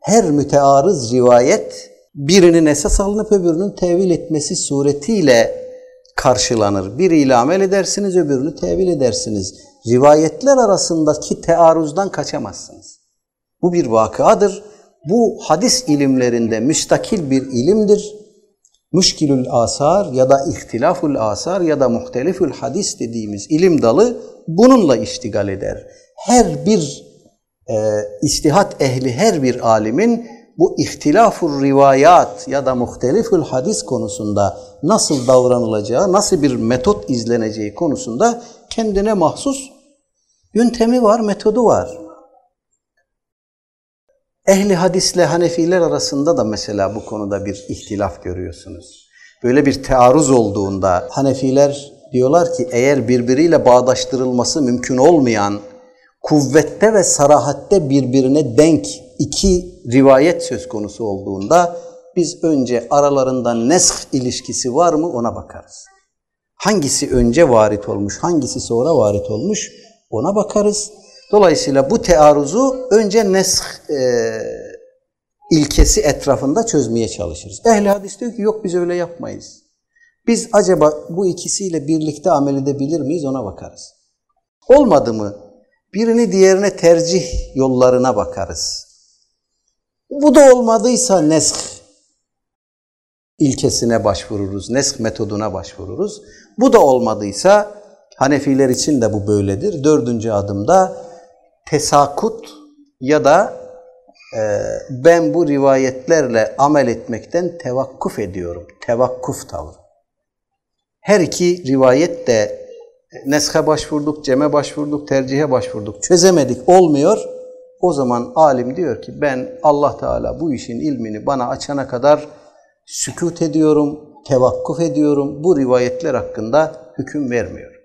her mütearız rivayet birinin esas alınıp öbürünün tevil etmesi suretiyle karşılanır. Biriyle amel edersiniz, öbürünü tevil edersiniz. Rivayetler arasındaki tearruzdan kaçamazsınız. Bu bir vakıadır. Bu hadis ilimlerinde müstakil bir ilimdir. Müşkilül asar ya da ihtilaful asar ya da muhtelifül hadis dediğimiz ilim dalı bununla iştigal eder. Her bir e, istihat ehli her bir alimin bu ihtilafur rivayat ya da muhtelifül hadis konusunda nasıl davranılacağı, nasıl bir metot izleneceği konusunda kendine mahsus yöntemi var, metodu var. Ehli hadisle Hanefiler arasında da mesela bu konuda bir ihtilaf görüyorsunuz. Böyle bir tearruz olduğunda Hanefiler diyorlar ki eğer birbiriyle bağdaştırılması mümkün olmayan kuvvette ve sarahatte birbirine denk iki rivayet söz konusu olduğunda biz önce aralarında nesk ilişkisi var mı ona bakarız. Hangisi önce varit olmuş, hangisi sonra varit olmuş ona bakarız. Dolayısıyla bu tearuzu önce nesk e, ilkesi etrafında çözmeye çalışırız. Ehli hadis diyor ki yok biz öyle yapmayız. Biz acaba bu ikisiyle birlikte amel edebilir miyiz ona bakarız. Olmadı mı birini diğerine tercih yollarına bakarız. Bu da olmadıysa nesk ilkesine başvururuz, nesk metoduna başvururuz. Bu da olmadıysa Hanefiler için de bu böyledir. Dördüncü adımda tesakut ya da e, ben bu rivayetlerle amel etmekten tevakkuf ediyorum. Tevakkuf tavrı. Her iki rivayet de neske başvurduk, ceme başvurduk, tercihe başvurduk. Çözemedik, olmuyor. O zaman alim diyor ki ben Allah Teala bu işin ilmini bana açana kadar sükut ediyorum, tevakkuf ediyorum. Bu rivayetler hakkında hüküm vermiyor.